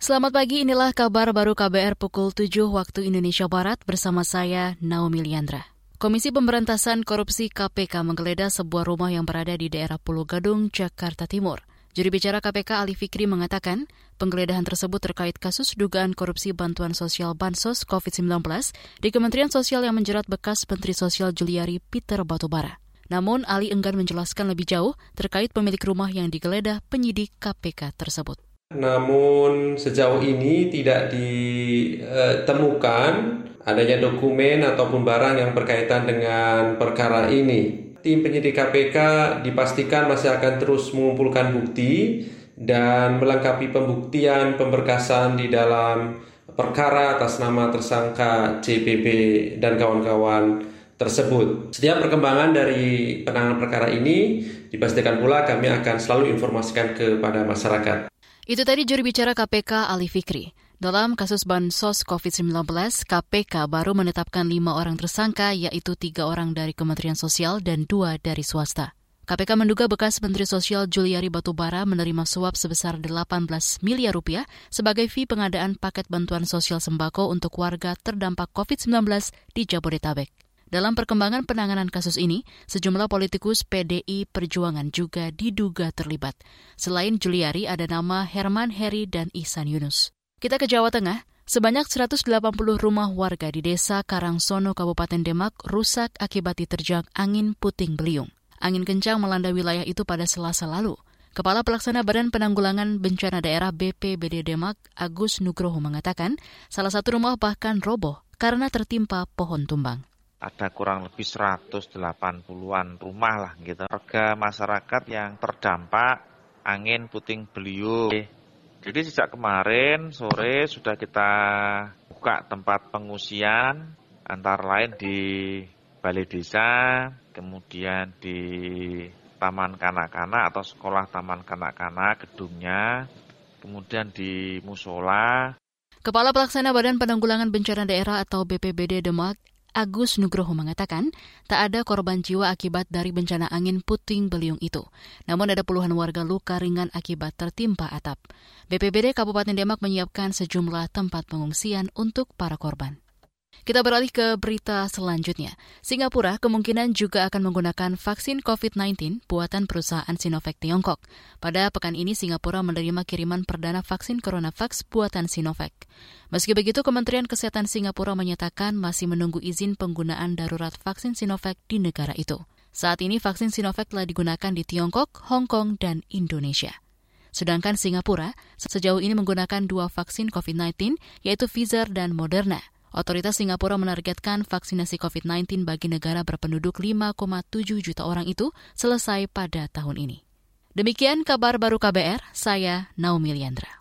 Selamat pagi, inilah kabar baru KBR pukul 7 waktu Indonesia Barat bersama saya, Naomi Liandra. Komisi Pemberantasan Korupsi KPK menggeledah sebuah rumah yang berada di daerah Pulau Gadung, Jakarta Timur. Juri bicara KPK Ali Fikri mengatakan, penggeledahan tersebut terkait kasus dugaan korupsi bantuan sosial Bansos COVID-19 di Kementerian Sosial yang menjerat bekas Menteri Sosial Juliari Peter Batubara. Namun, Ali enggan menjelaskan lebih jauh terkait pemilik rumah yang digeledah penyidik KPK tersebut. Namun sejauh ini tidak ditemukan adanya dokumen ataupun barang yang berkaitan dengan perkara ini. Tim penyidik KPK dipastikan masih akan terus mengumpulkan bukti dan melengkapi pembuktian pemberkasan di dalam perkara atas nama tersangka CPP dan kawan-kawan tersebut. Setiap perkembangan dari penanganan perkara ini dipastikan pula kami akan selalu informasikan kepada masyarakat. Itu tadi juri bicara KPK Ali Fikri. Dalam kasus bansos COVID-19, KPK baru menetapkan lima orang tersangka, yaitu tiga orang dari Kementerian Sosial dan dua dari swasta. KPK menduga bekas Menteri Sosial Juliari Batubara menerima suap sebesar 18 miliar rupiah sebagai fee pengadaan paket bantuan sosial sembako untuk warga terdampak COVID-19 di Jabodetabek. Dalam perkembangan penanganan kasus ini, sejumlah politikus PDI Perjuangan juga diduga terlibat. Selain Juliari, ada nama Herman Heri dan Ihsan Yunus. Kita ke Jawa Tengah. Sebanyak 180 rumah warga di desa Karangsono, Kabupaten Demak rusak akibat diterjang angin puting beliung. Angin kencang melanda wilayah itu pada selasa lalu. Kepala Pelaksana Badan Penanggulangan Bencana Daerah BPBD Demak, Agus Nugroho mengatakan, salah satu rumah bahkan roboh karena tertimpa pohon tumbang ada kurang lebih 180-an rumah lah gitu. Warga masyarakat yang terdampak angin puting beliung. Jadi sejak kemarin sore sudah kita buka tempat pengungsian antara lain di balai desa, kemudian di taman kanak-kanak atau sekolah taman kanak-kanak gedungnya, kemudian di musola. Kepala Pelaksana Badan Penanggulangan Bencana Daerah atau BPBD Demak, Agus Nugroho mengatakan tak ada korban jiwa akibat dari bencana angin puting beliung itu. Namun ada puluhan warga luka ringan akibat tertimpa atap. BPBD Kabupaten Demak menyiapkan sejumlah tempat pengungsian untuk para korban. Kita beralih ke berita selanjutnya. Singapura kemungkinan juga akan menggunakan vaksin COVID-19 buatan perusahaan Sinovac Tiongkok. Pada pekan ini Singapura menerima kiriman perdana vaksin CoronaVax buatan Sinovac. Meski begitu, Kementerian Kesehatan Singapura menyatakan masih menunggu izin penggunaan darurat vaksin Sinovac di negara itu. Saat ini vaksin Sinovac telah digunakan di Tiongkok, Hong Kong, dan Indonesia. Sedangkan Singapura sejauh ini menggunakan dua vaksin COVID-19, yaitu Pfizer dan Moderna. Otoritas Singapura menargetkan vaksinasi COVID-19 bagi negara berpenduduk 5,7 juta orang itu selesai pada tahun ini. Demikian kabar baru KBR, saya Naomi Liandra.